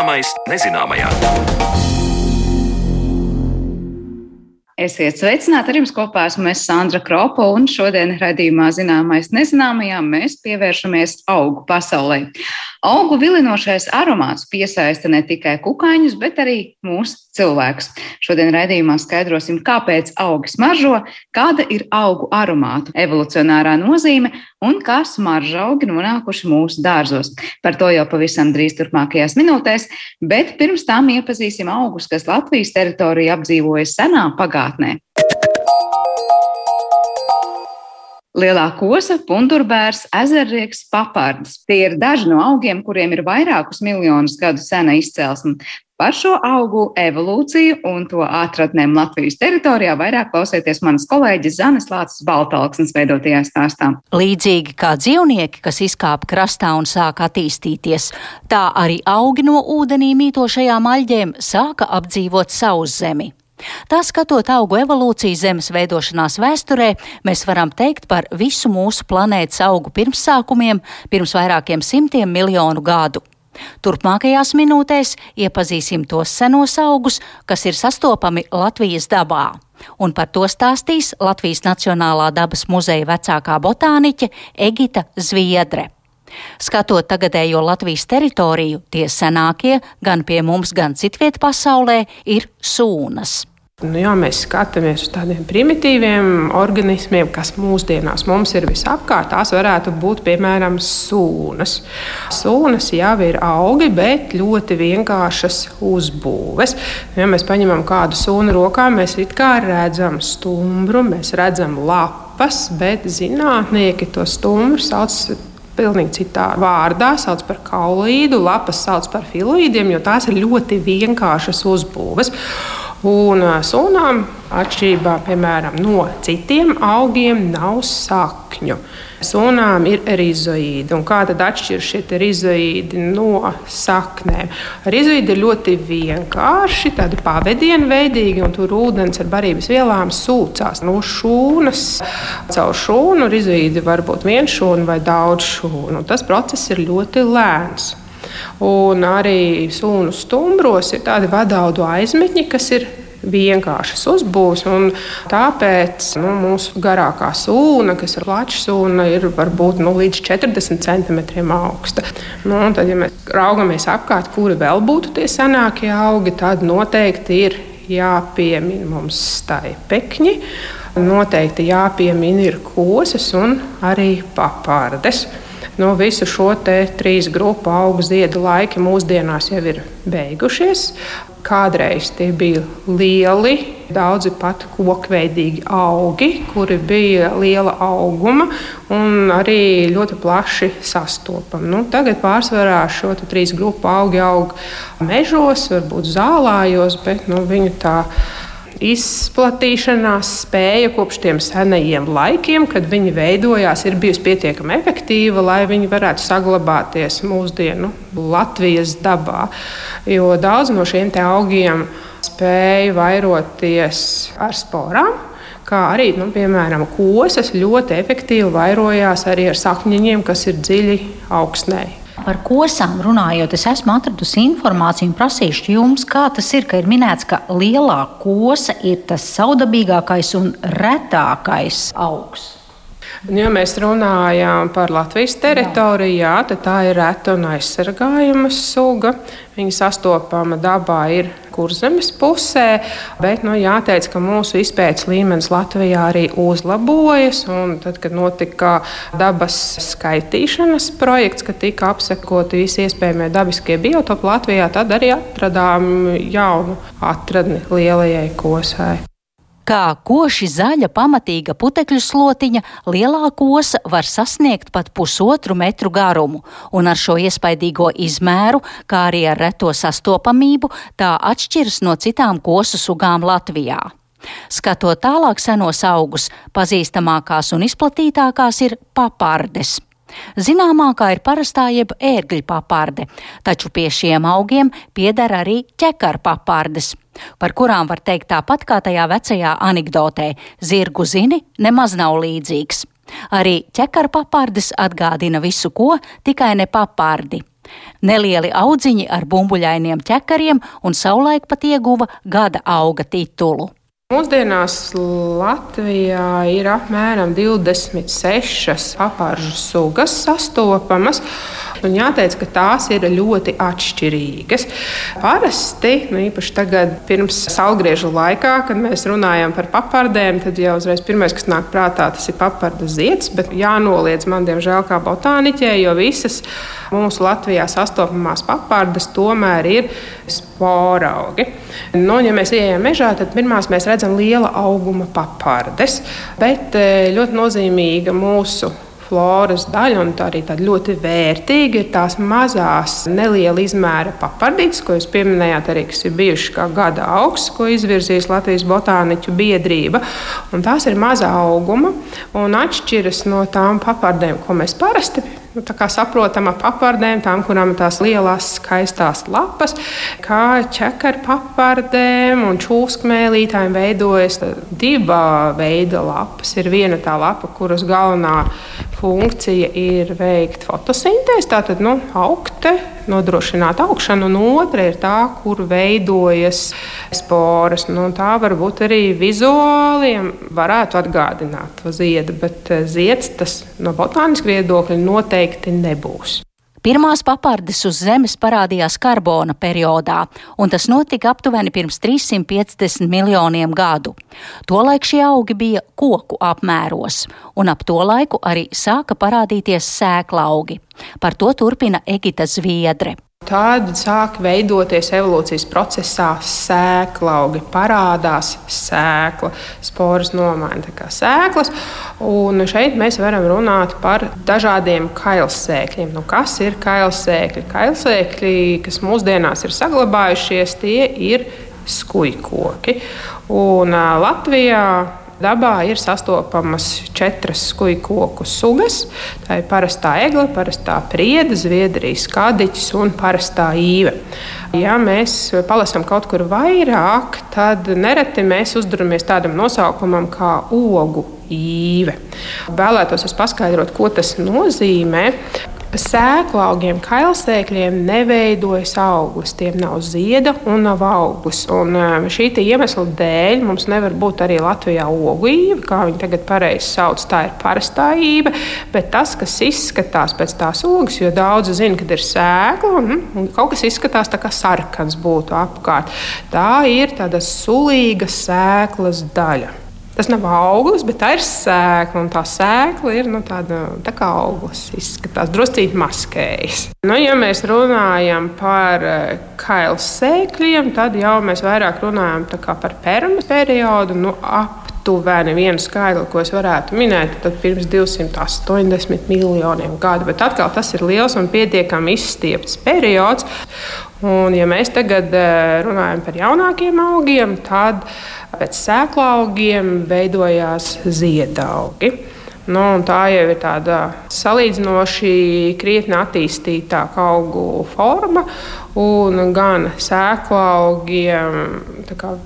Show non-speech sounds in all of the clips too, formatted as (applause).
Zināmais nezināmajā. Esiet sveicināti ar jums kopā. Esmu es Sandra Kropa, un šodien raidījumā Zināmais nezināmajā mēs pievēršamies augu pasaulē. Augu vilinošais aromāts piesaista ne tikai kukaiņus, bet arī mūsu cilvēkus. Šodien raidījumā skaidrosim, kāpēc augi smaržo, kāda ir augu aromātu evolucionārā nozīme un kā smaržaugi nonākuši mūsu dārzos. Par to jau pavisam drīz turpmākajās minūtēs, bet pirms tam iepazīsim augus, kas Latvijas teritoriju apdzīvoja senā pagātnē pagātnē. Lielā kosa, pundurbērs, ezerrieks, papards. Tie ir daži no augiem, kuriem ir vairākus miljonus gadu sena izcelsme. Par šo augu evolūciju un to atradnēm Latvijas teritorijā vairāk klausieties manas kolēģis Zanes Lācis Baltalksnes veidotajā stāstā. Līdzīgi kā dzīvnieki, kas izkāpa krastā un sāka attīstīties, tā arī augi no ūdenī mītošajām aļģēm sāka apdzīvot savu zemi. Tā skatot augu evolūciju Zemes veidošanās vēsturē, mēs varam teikt par visu mūsu planētas augu pirmsākumiem pirms vairākiem simtiem miljonu gadu. Turpmākajās minūtēs iepazīsim tos senos augus, kas ir sastopami Latvijas dabā. Un par to stāstīs Latvijas Nacionālā dabas muzeja vecākā botāniķe Egita Zviedre. Skatot tagadējo Latvijas teritoriju, tie senākie gan pie mums, gan citviet pasaulē ir sūnas. Nu, jā, mēs skatāmies uz tādiem primitīviem organismiem, kas mūsdienās mums ir visapkārt. Tās varētu būt piemēram sūnas. Sūnas jau ir augi, bet ļoti vienkāršas uzbūves. Ja mēs paņemam kādu sunu rokā, mēs redzam stumbru, mēs redzam lapas, bet zinātnieki to stumbru sauc pilnīgi citā vārdā, sauc par kaulīdu, lapas sauc par filoīdiem, jo tās ir ļoti vienkāršas uzbūves. Un sunām, atšķirībā piemēram, no citiem augiem, nav sakņu. Sunām ir erizoīdi. Un kā tad atšķiras šie erizoīdi no saknēm? Erizoīdi ir ļoti vienkārši, tādi pavadienveidīgi, un tur ūdens ar barības vielām sūcās no šūnas. Caur šūnu erizoīdi var būt viens šūna vai daudz šūnu. Tas process ir ļoti lēns. Un arī sunu stumbros ir tādi vadaudu aizmetņi, kas ir vienkāršas uzbūves. Tāpēc nu, mūsu garākā sūna, kas ir plaša sūna, ir varbūt nu, līdz 40 centimetriem augsta. Nu, tad, ja mēs raugamies apkārt, kuri vēl būtu tie senākie augi, tad noteikti ir jāpiemina mums staipekņi. Noteikti jāpiemina ir kosas un arī papardes. Nu, visu šo trīs grupu augu ziedu laiki mūsdienās jau ir beigušies. Kādreiz tie bija lieli, daudzi pat kokveidīgi augi, kuri bija liela auguma un arī ļoti plaši sastopami. Nu, tagad pārsvarā šo trīs grupu augi aug mežos, varbūt zālājos, bet nu, viņu tā izplatīšanās spēja kopš tiem senajiem laikiem, kad viņi veidojās, ir bijusi pietiekami efektīva, lai viņi varētu saglabāties mūsdienu Latvijas dabā. Jo daudz no šiem augiem spēja vairoties ar sporām. Kā arī, nu, piemēram, kosas ļoti efektīvi vairojās arī ar sakņiem, kas ir dziļi augstnēji. Par kosām runājot, es esmu atradusi informāciju un prasīšu jums, kā tas ir, ka ir minēts, ka lielā kosa ir tas saudabīgākais un retākais augs. Ja mēs runājam par Latvijas teritoriju, jā, tad tā ir reta un aizsargājama suga. Viņa sastopama dabā ir kurzemes pusē, bet nu, jāteic, ka mūsu izpētes līmenis Latvijā arī uzlabojas. Tad, kad notika dabas skaitīšanas projekts, kad tika apsekoti visi iespējamie dabiskie biotopi Latvijā, tad arī atradām jaunu atradni lielajai kosai. Kā koši zaļa pamatīga putekļu slotiņa, lielā kosa var sasniegt pat pusotru metru garumu, un ar šo iespaidīgo izmēru, kā arī ar reto sastopamību, tā atšķiras no citām kosu sugām Latvijā. Skatot tālāk senos augus, pazīstamākās un izplatītākās ir papardes. Zināmākā ir parastā jeb ērgļu paparde, taču pie šiem augiem pieder arī ķekara papardes, par kurām var teikt tāpat kā tajā vecajā anekdotē - zirgu zini nemaz nav līdzīgs. Arī ķekara papardes atgādina visu ko, tikai ne papardi. Nelieli audziņi ar bumbuļainiem ķekariem un savulaik pat ieguva gada auga titulu. Mūsdienās Latvijā ir apmēram 26 apāržu sugas sastopamas. Un jāteic, ka tās ir ļoti atšķirīgas. Parasti, nu, īpaši tagad, pirms saulgriežu laikā, kad mēs runājam par papardēm, tad jau uzreiz pirmais, kas nāk prātā, tas ir papardu zieds. Bet jānoliedz man, diemžēl, kā botāniķē, jo visas mūsu Latvijā sastopamās papardas tomēr ir sporaugi. Nu, ja mēs ejam mežā, tad pirmās mēs redzam liela auguma papardes, bet eh, ļoti nozīmīga mūsu floras daļa, un tā arī tāda ļoti vērtīga ir tās mazās, neliela izmēra papardītes, ko jūs pieminējāt, arī kas ir bijušas kā gada augsts, ko izvirzīs Latvijas botāniķu biedrība. Un tās ir mazā auguma un atšķiras no tām papardēm, ko mēs parasti nu, saprotam ap papardēm, tām, kurām ir tās lielās, skaistās lapas, kā ķekara papardēm un čūskmēlītājiem veidojas divu veidu lapas. Ir viena tā lapa, kuras galvenā funkcija ir veikt fotosintēzi, tātad nu, augte, nodrošināt augšanu, un otra ir tā, kur veidojas sporas. Nu, tā varbūt arī vizuāliem varētu atgādināt to ziedu, bet eh, zieds tas no botāniska viedokļa noteikti nebūs. Pirmās papardes uz Zemes parādījās karbona periodā, un tas notika aptuveni pirms 350 miljoniem gadu. Tolaik šie augi bija koku apmēros, un ap to laiku arī sāka parādīties sēklaugi. Par to turpina Egita Zviedre. Tad sāk veidoties evolūcijas procesā sēklaugi, parādās sēkla, sporas nomaina sēklas. Un šeit mēs varam runāt par dažādiem kailsēkļiem. Nu, kas ir kailsēkļi? Kailsēkļi, kas mūsdienās ir saglabājušies, tie ir skujkoki. Un Latvijā Dabā ir sastopamas četras skuju koku sugas. Tā ir parastā egle, parastā priede, zviedrijas kādiķis un parastā īve. Ja mēs palasām kaut kur vairāk, tad nereti mēs uzduramies tādam nosaukumam kā ogu īve. Vēlētos paskaidrot, ko tas nozīmē sēklu augiem, kailsēkļiem neveidojas auglis. Tiem nav zieda un nav auglis. Un um, šī iemesla dēļ mums nevar būt arī Latvijā ogīva, kā viņi tagad pareizi sauc. Tā ir parastā īva, bet tas, kas izskatās pēc tās ogas, jo daudzi zina, ka ir sēkla un, un kaut kas izskatās tā kā sarkans būtu apkārt. Tā ir tāda sulīga sēklas daļa. Tas nav auglis, bet tā ir sēkla. Tā sēkla ir nu, tāda tā kā auglis. Izskatās druscīgi maskējas. Nu, ja mēs runājam par eh, kails sēkļiem, tad jau mēs vairāk runājam par permas periodu. Nu, aptuveni vienu skaitli, ko es varētu minēt, tad pirms 280 miljoniem gadu. Bet atkal tas ir liels un pietiekami izstiepts periods. Un, ja mēs tagad eh, runājam par jaunākiem augiem, tad pēc sēklaugiem veidojās ziedaugi. Nu, tā jau ir tāda salīdzinoši krietni attīstītāka augu forma. Un gan sēklaugiem,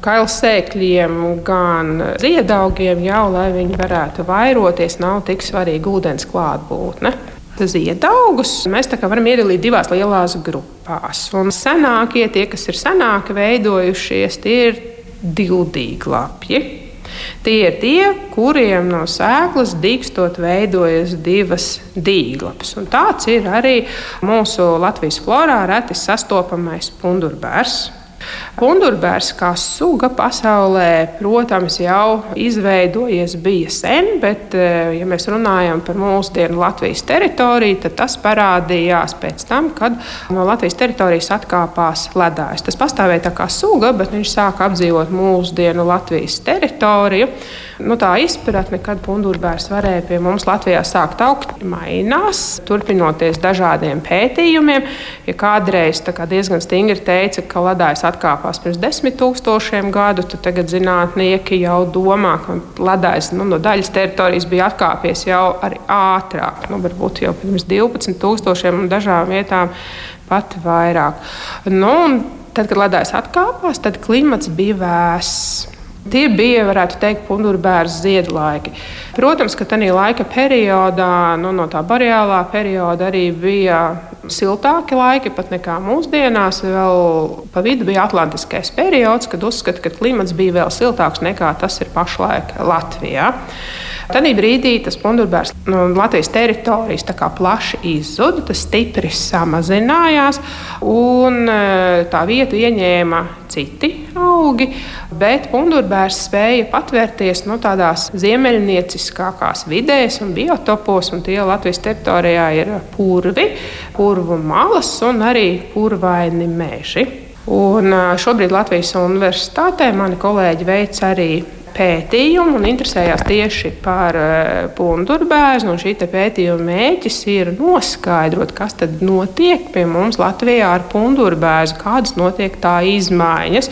kailsēkļiem, gan ziedaugiem jau, lai viņi varētu vairoties, nav tik svarīga ūdens klātbūtne. Ziedaugus mēs varam iedalīt divās lielās grupās. Un senākie, tie, kas ir senāki veidojušies, tie ir dildīglapji. Tie ir tie, kuriem no sēklas dīkstot veidojas divas dīglapes. Un tāds ir arī mūsu Latvijas florā reti sastopamais pundurbērs. Pundurbērs kā suga pasaulē, protams, jau izveidojies bija sen, bet, eh, ja mēs runājam par mūsdienu Latvijas teritoriju, tad tas parādījās pēc tam, kad no Latvijas teritorijas atkāpās ledājs. Tas pastāvēja tā kā suga, bet viņš sāka apdzīvot mūsdienu Latvijas teritoriju. Nu, tā izpratne, kad pundurbērs varēja pie mums Latvijā sākt augt, mainās, turpinoties dažādiem pētījumiem. Ja kādreiz kā diezgan stingri teica, ka ledājs atkāpās pirms desmit tūkstošiem gadu, tad tagad zinātnieki jau domā, ka ledājs nu, no daļas teritorijas bija atkāpies jau arī ātrāk, nu, varbūt jau pirms 12 tūkstošiem un dažām vietām pat vairāk. Nu, tad, kad ledājs atkāpās, tad klimats bija vēss. Tie bija, varētu teikt, pundurbērs ziedlaiki. Protams, ka tajā laika periodā, nu, no tā boreālā perioda arī bija siltāki laiki pat nekā mūsdienās. Vēl pa vidu bija Atlantiskais periods, kad uzskata, ka klimats bija vēl siltāks nekā tas ir pašlaik Latvijā. Tad brīdī tas pundurbērs no Latvijas teritorijas plaši izzuda, tas stipri samazinājās, un e, tā vietu ieņēma citi augi, bet pundurbērs spēja patvērties no tādās ziemeļnieciskākās vidēs un biotopos, un tie Latvijas teritorijā ir purvi, purvu malas un arī purvaini meži. Un e, šobrīd Latvijas Universitātē mani kolēģi veic arī pētījumu un interesējās tieši par eh, pundurbēznu. Šī pētījuma mērķis ir noskaidrot, kas tad notiek pie mums Latvijā ar pundurbēzu, kādas notiek tā izmaiņas.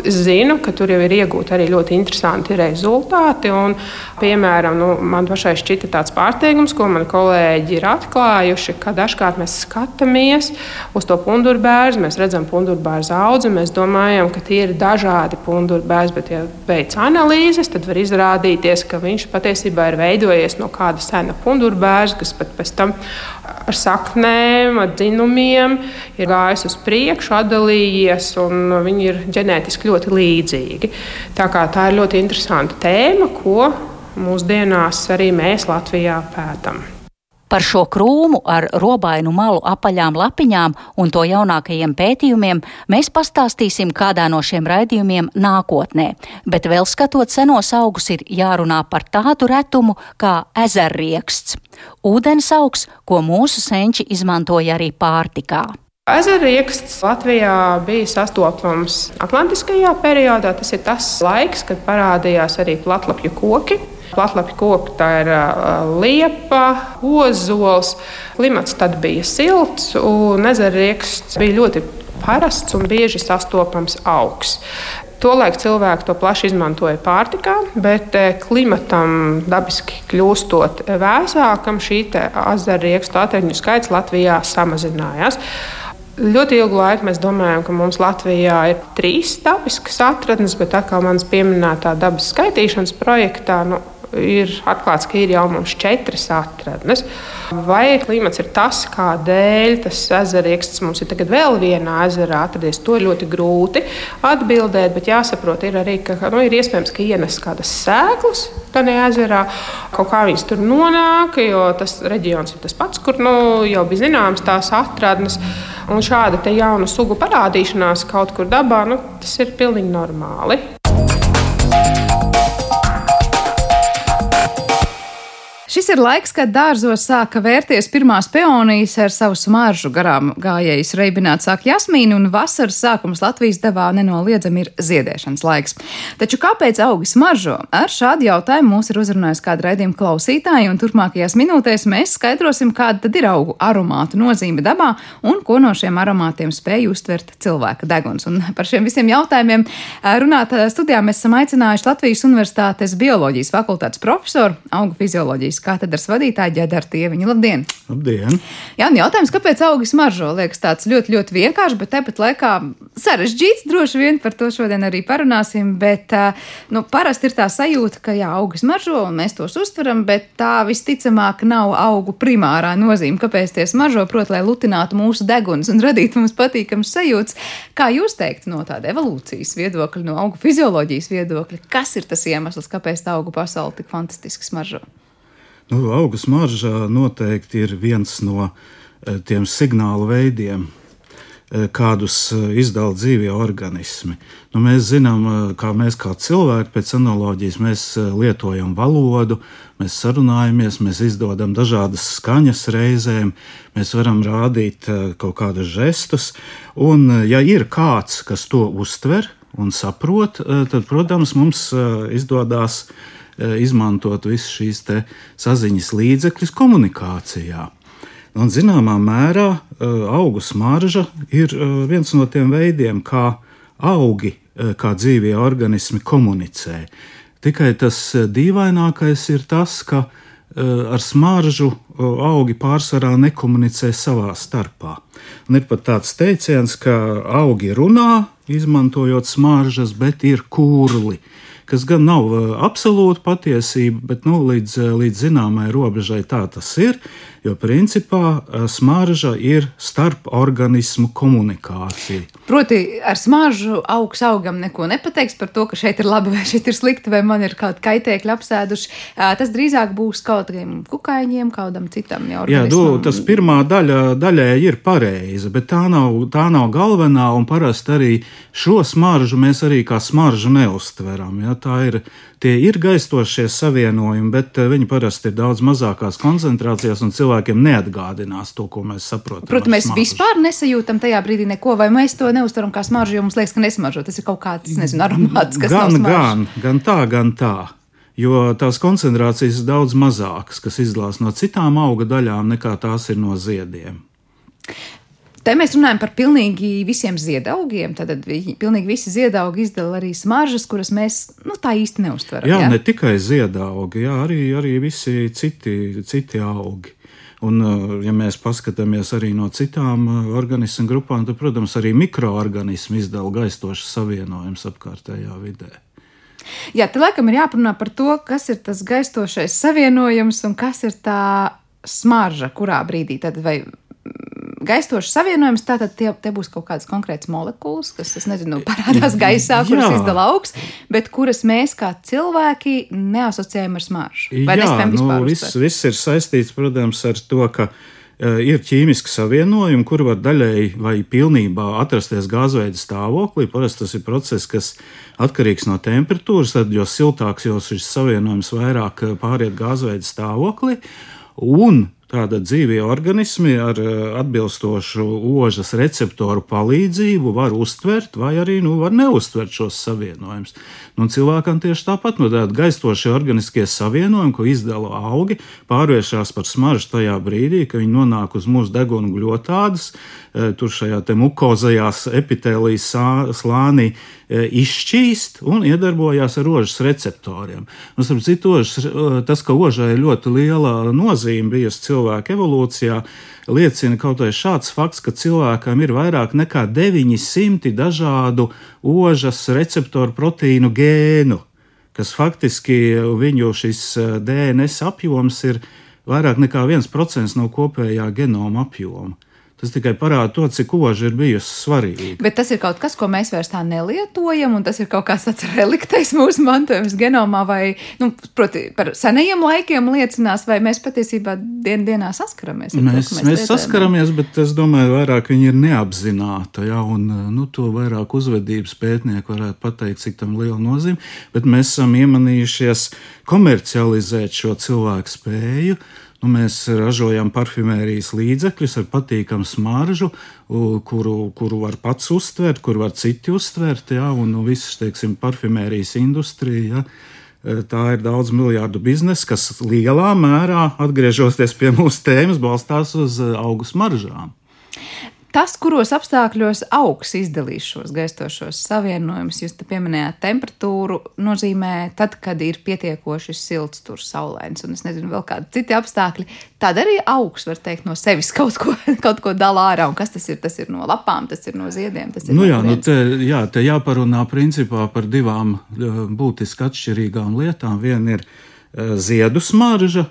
Es zinu, ka tur jau ir iegūti arī ļoti interesanti rezultāti. Un, piemēram, nu, man pašai šķita tāds pārsteigums, ko mani kolēģi ir atklājuši, ka dažkārt mēs skatāmies uz to pundurbērnu, mēs redzam pundurbērnu audzi, mēs domājam, ka tie ir dažādi pundurbērni, bet, ja veic analīzes, tad var izrādīties, ka viņš patiesībā ir veidojies no kāda sena pundurbērna, kas pat pēc tam ar saknēm, ar dzinumiem, ir gājis uz priekšu, atdalījies, un viņi ir ģenētiski ļoti līdzīgi. Tā, tā ir ļoti interesanta tēma, ko mūsdienās arī mēs Latvijā pētām. Par šo krūmu ar robainu malu apaļām lapiņām un to jaunākajiem pētījumiem mēs pastāstīsim kādā no šiem raidījumiem nākotnē, bet vēl skatot senos augus ir jārunā par tādu retumu kā ezerrieksts - ūdens augs, ko mūsu senči izmantoja arī pārtikā. Ezerrieksts Latvijā bija sastopams Atlantiskajā periodā. Tas ir tas laiks, kad parādījās arī platlapju koki. Platlapi koki tā ir liepa, ozols. Klimats tad bija silts, un ezerrieksts bija ļoti parasts un bieži sastopams augs. Tolaik cilvēki to plaši izmantoja pārtikā, bet klimatam dabiski kļūstot vēsākam, šī azarriekstu atraņu skaits Latvijā samazinājās. Ļoti ilgu laiku mēs domājam, ka mums Latvijā ir trīs dabiskas atradnes, bet tā kā manas pieminētā dabas skaitīšanas projektā, nu, ir atklāts, ka ir jau mums četras atradnes. Vai klimats ir tas, kādēļ tas ezerieksts mums ir tagad vēl vienā ezerā atradies, to ir ļoti grūti atbildēt, bet jāsaprot ir arī, ka nu, ir iespējams, ka ienes kādas sēklas tajā ezerā, kaut kā viņas tur nonāk, jo tas reģions ir tas pats, kur nu, jau bija zināms tās atradnes. Un šāda jauna sugu parādīšanās kaut kur dabā, nu, tas ir pilnīgi normāli. Šis ir laiks, kad dārzos sāka vērties pirmās peonijas ar savu smaržu garām gājējus reibināt sāk jasmīnu, un vasaras sākums Latvijas devā nenoliedzami ir ziedēšanas laiks. Taču kāpēc augi smaržo? Ar šādu jautājumu mūs ir uzrunājis kāda raidījuma klausītāja, un turpmākajās minūtēs mēs skaidrosim, kāda tad ir augu aromātu nozīme dabā un ko no šiem aromātiem spēj uztvert cilvēka deguns. Un par šiem visiem jautājumiem runāt studijā mēs esam aicinājuši Latvijas Universitātes bioloģijas fakultātes profesoru, augu fizioloģijas katedras vadītāja Ģedara Tieviņa. Labdien! Labdien! Jā, un jautājums, kāpēc augi smaržo? Liekas tāds ļoti, ļoti vienkāršs, bet tepat laikā sarežģīts. Droši vien par to šodien arī parunāsim, bet nu, parasti ir tā sajūta, ka jā, augi smaržo un mēs tos uztveram, bet tā visticamāk nav augu primārā nozīme. Kāpēc tie smaržo? Proti, lai lutinātu mūsu deguns un radītu mums patīkams sajūtas. Kā jūs teiktu no tāda evolūcijas viedokļa, no augu fizioloģijas viedokļa, kas ir tas iemesls, kāpēc tā augu pasaule tik fantastiski smaržo? Nu, auga smarža noteikti ir viens no eh, tiem signālu veidiem, eh, kādus eh, izdala dzīvie organismi. Nu, mēs zinām, kā mēs kā cilvēki pēc analoģijas mēs lietojam valodu, mēs sarunājamies, mēs izdodam dažādas skaņas reizēm, mēs varam rādīt kaut kādus žestus. Un, ja ir kāds, kas to uztver un saprot, tad, protams, mums izdodas Eh, izmantot visu šīs saziņas līdzekļus komunikācijā. Un, zināmā mērā eh, augu smarža ir eh, viens no tiem veidiem, kā augi, kā dzīvie organismi komunicē. Tikai tas dīvainākais ir tas, ka ar smaržu augi pārsvarā nekomunicē savā starpā. Un ir pat tāds teiciens, ka augi runā, izmantojot smaržas, bet ir kurli kas gan nav absolūta patiesība, bet nu, līdz, līdz zināmai robežai tā tas ir. Jo principā smarža ir starp organismu komunikācija. Proti, ar smaržu augs augam neko nepateiks par to, ka šeit ir labi vai šeit ir slikti, vai man ir kaut kāda kaitēkļa apsēduši. Tas drīzāk būs kaut kādiem kukaiņiem, kādam citam. Jā, du, tas pirmā daļa, daļai ir pareiza, bet tā nav, tā nav galvenā, un parasti arī šo smaržu mēs arī kā smaržu neustveram. Ja? Tā ir, tie ir gaistošie savienojumi, bet viņi parasti ir daudz mazākās koncentrācijās, un cilvēkiem neatgādinās to, ko mēs saprotam. Protams, mēs vispār nesajūtam tajā brīdī neko, vai mēs to neuztveram kā smaržu, jo mums liekas, ka nesmaržo. Tas ir kaut kāds, nezinu, aromāts, kas gan, gan, gan tā, gan tā jo tās koncentrācijas ir daudz mazākas, kas izdalās no citām auga daļām, nekā tās ir no ziediem. Te mēs runājam par pilnīgi visiem ziedaugiem. Tad pilnīgi visi ziedaugi izdala arī smaržas, kuras mēs nu, tā īsti neustveram. Jā, jā? ne tikai ziedaugi, jā, arī, arī visi citi, citi augi. Un, ja mēs paskatāmies arī no citām organismu grupām, tad, protams, arī mikroorganismi izdala gaistošas savienojumus apkārtējā vidē. Jā, te laikam ir jāparunā par to, kas ir tas gaistošais savienojums un kas ir tā smarža, kurā brīdī tad vai gaistošs savienojums, tātad tie, tie būs kaut kādas konkrētas molekulas, kas, es nezinu, parādās gaisā, kuras izdala augs, bet kuras mēs kā cilvēki neasociējam ar smaržu. Vai Jā, nu, viss, viss ir saistīts, protams, ar to, ka Eh, ir ķīmiski savienojumi, kur var daļēji vai pilnībā atrasties gāzveida stāvoklī. Parasti tas ir process, kas atkarīgs no temperatūras, tad jo siltāks jau šis savienojums vairāk eh, pāriet gāzveida stāvoklī. Un Tātad dzīvie organismi ar eh, atbilstošu ožas receptoru palīdzību var uztvert vai arī nu, var neuztvert šos savienojumus. Nu, cilvēkam tieši tāpat no nu, tāda gaistošie organiskie savienojumi, ko izdala augi, pārvēršas par smaržu tajā brīdī, kad viņi nonāk uz mūsu deguna gļotādas, eh, tur šajā mukozajās epitēlijas slānī izšķīst un iedarbojās ar rožas receptoriem. Un, starp citu, e, tas, ka ožai ļoti liela nozīme bijusi cilvēka evolūcijā, liecina kaut vai šāds fakts, ka cilvēkam ir vairāk nekā 900 dažādu ožas receptoru proteīnu gēnu, kas faktiski viņu šis e, DNS apjoms ir vairāk nekā 1% no kopējā genoma apjoma. Tas tikai parāda to, cik oža ir bijusi svarīga. Bet tas ir kaut kas, ko mēs vairs tā nelietojam, un tas ir kaut kāds tāds (laughs) reliktais mūsu mantojums genomā, vai, nu, proti, par senajiem laikiem liecinās, vai mēs patiesībā dien dienā saskaramies. Mēs, to, mēs, mēs saskaramies, bet es domāju, vairāk viņi ir neapzināti, ja, un nu, to vairāk uzvedības pētnieki varētu pateikt, cik tam liela nozīme, bet mēs esam iemanījušies komercializēt šo cilvēku spēju Nu, mēs ražojam parfimērijas līdzekļus ar patīkamu smaržu, kuru, kuru var pats uztvert, kur var citi uztvert. Ja, un nu, viss, teiksim, parfimērijas industrija. Ja, e, Tā ir daudz miljardu biznesa, kas lielā mērā, atgriežoties pie mūsu tēmas, balstās uz e, augu smaržām. Tas, kuros apstākļos augs izdalīs šos gaistošos savienojumus, jūs te pieminējāt temperatūru, nozīmē tad, kad ir pietiekoši silts, tur saulains, un es nezinu, vēl kādi citi apstākļi. Tad arī augs var teikt no sevis kaut ko, (laughs) kaut ko dala ārā. Un kas tas ir? Tas ir no lapām, tas ir no ziediem. Nu no jā, nu te, jā, te jāparunā principā par divām būtiski atšķirīgām lietām. Viena ir uh, ziedu smarža,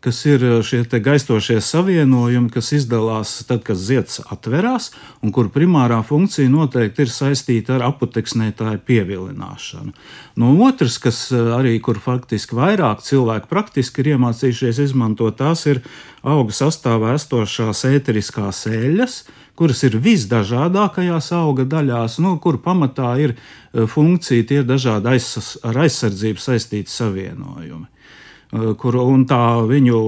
kas ir eh, šie gaistošie savienojumi, kas izdalās tad, kad zieds atverās, un kur primārā funkcija noteikti ir saistīta ar aputeksnētāju pievilināšanu. No otras, kas eh, arī kur faktiski vairāk cilvēku praktiski ir iemācījušies izmantot, tās ir auga sastāvā esošās ēteriskās eļļas, kuras ir visdažādākajās auga daļās, nu, kur pamatā ir eh, funkcija, tie dažādi aiz, ar aizsardzību saistīti savienojumi. Eh, kur tā viņu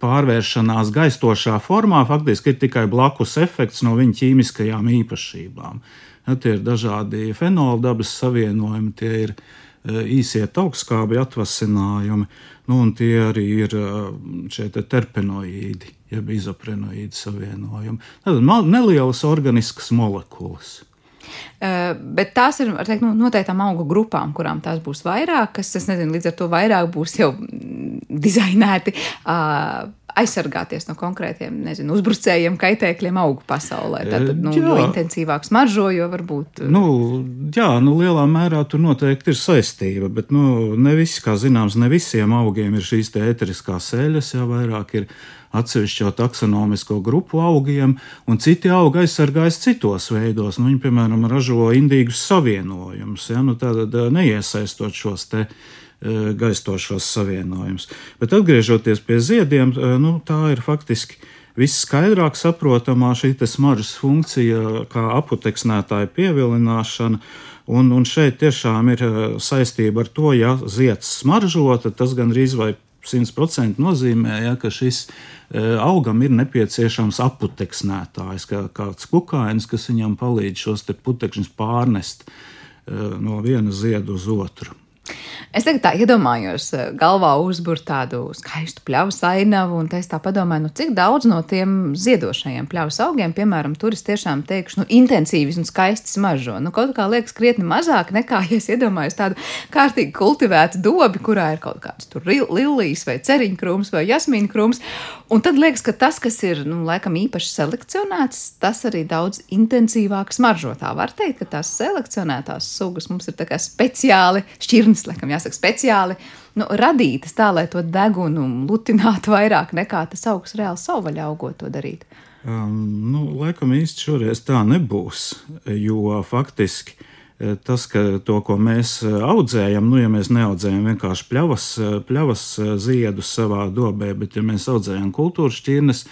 pārvēršanās gaistošā formā faktiski ir tikai blakus efekts no viņa ķīmiskajām īpašībām. Ja, tie ir dažādi fenola dabas savienojumi, tie ir eh, īsie augstskābi atvasinājumi, nu, un tie arī ir eh, šie te terpenoīdi, jeb izoprenoīdi savienojumi. Tad nelielas organiskas molekulas. Uh, bet tās ir teikt, nu, noteiktām augu grupām, kurām tās būs vairāk, kas, es nezinu, līdz ar to vairāk būs jau dizainēti uh, aizsargāties no konkrētiem nezinu, uzbrucējiem, kaitēkļiem augu pasaulē. Tad, nu, jā. jo intensīvāk smaržo, jo varbūt. Nu, jā, nu, lielā mērā tur noteikti ir saistība, bet nu, ne visi, kā zināms, ne visiem augiem ir šīs ēteriskās eļas, jā, vairāk ir atsevišķo taksonomisko grupu augiem, un citi augi aizsargājas citos veidos. Nu, viņi, piemēram, ražo indīgus savienojumus, ja? nu, tad neiesaistot šos te gaistošos savienojumus. Bet atgriežoties pie ziediem, nu, tā ir faktiski visskaidrāk saprotamā šī smaržas funkcija, kā aputeksnētāja pievilināšana. Un, un šeit tiešām ir saistība ar to, ja zieds smaržo, tad tas gandrīz vai 100% nozīmē, ja, ka šis augam ir nepieciešams aputeksnētājs, kā kāds kukainis, kas viņam palīdz šos putekšņus pārnest no viena zieda uz otru. Es tagad tā iedomājos, eh, galvā uzbūrt tādu skaistu pļavas ainavu, un es tā padomāju, nu, cik daudz no tiem ziedošajiem pļavas augiem, piemēram, tur es tiešām teikšu, nu, intensīvi un skaisti smaržo. Nu, kaut kā liekas krietni mazāk nekā, ja es iedomājos tādu kārtīgi kultivētu dobi, kurā ir kaut kāds tur lilijas vai ceriņkrūms vai jasmīna krūms. Un tad liekas, ka tas, kas ir, nu, laikam īpaši selekcionēts, tas arī daudz intensīvāk smaržo. Tā var teikt, ka tās selekcionētās sugas mums ir tā kā speciāli šķirnes šķirnes, laikam jāsaka, speciāli nu, radītas tā, lai to degunu lutinātu vairāk nekā tas augsts reāli savvaļā augot to darīt? Um, nu, laikam īsti šoreiz tā nebūs, jo faktiski eh, tas, ka to, ko mēs eh, audzējam, nu, ja mēs neaudzējam vienkārši pļavas, eh, pļavas ziedus savā dobē, bet ja mēs audzējam kultūras šķirnes,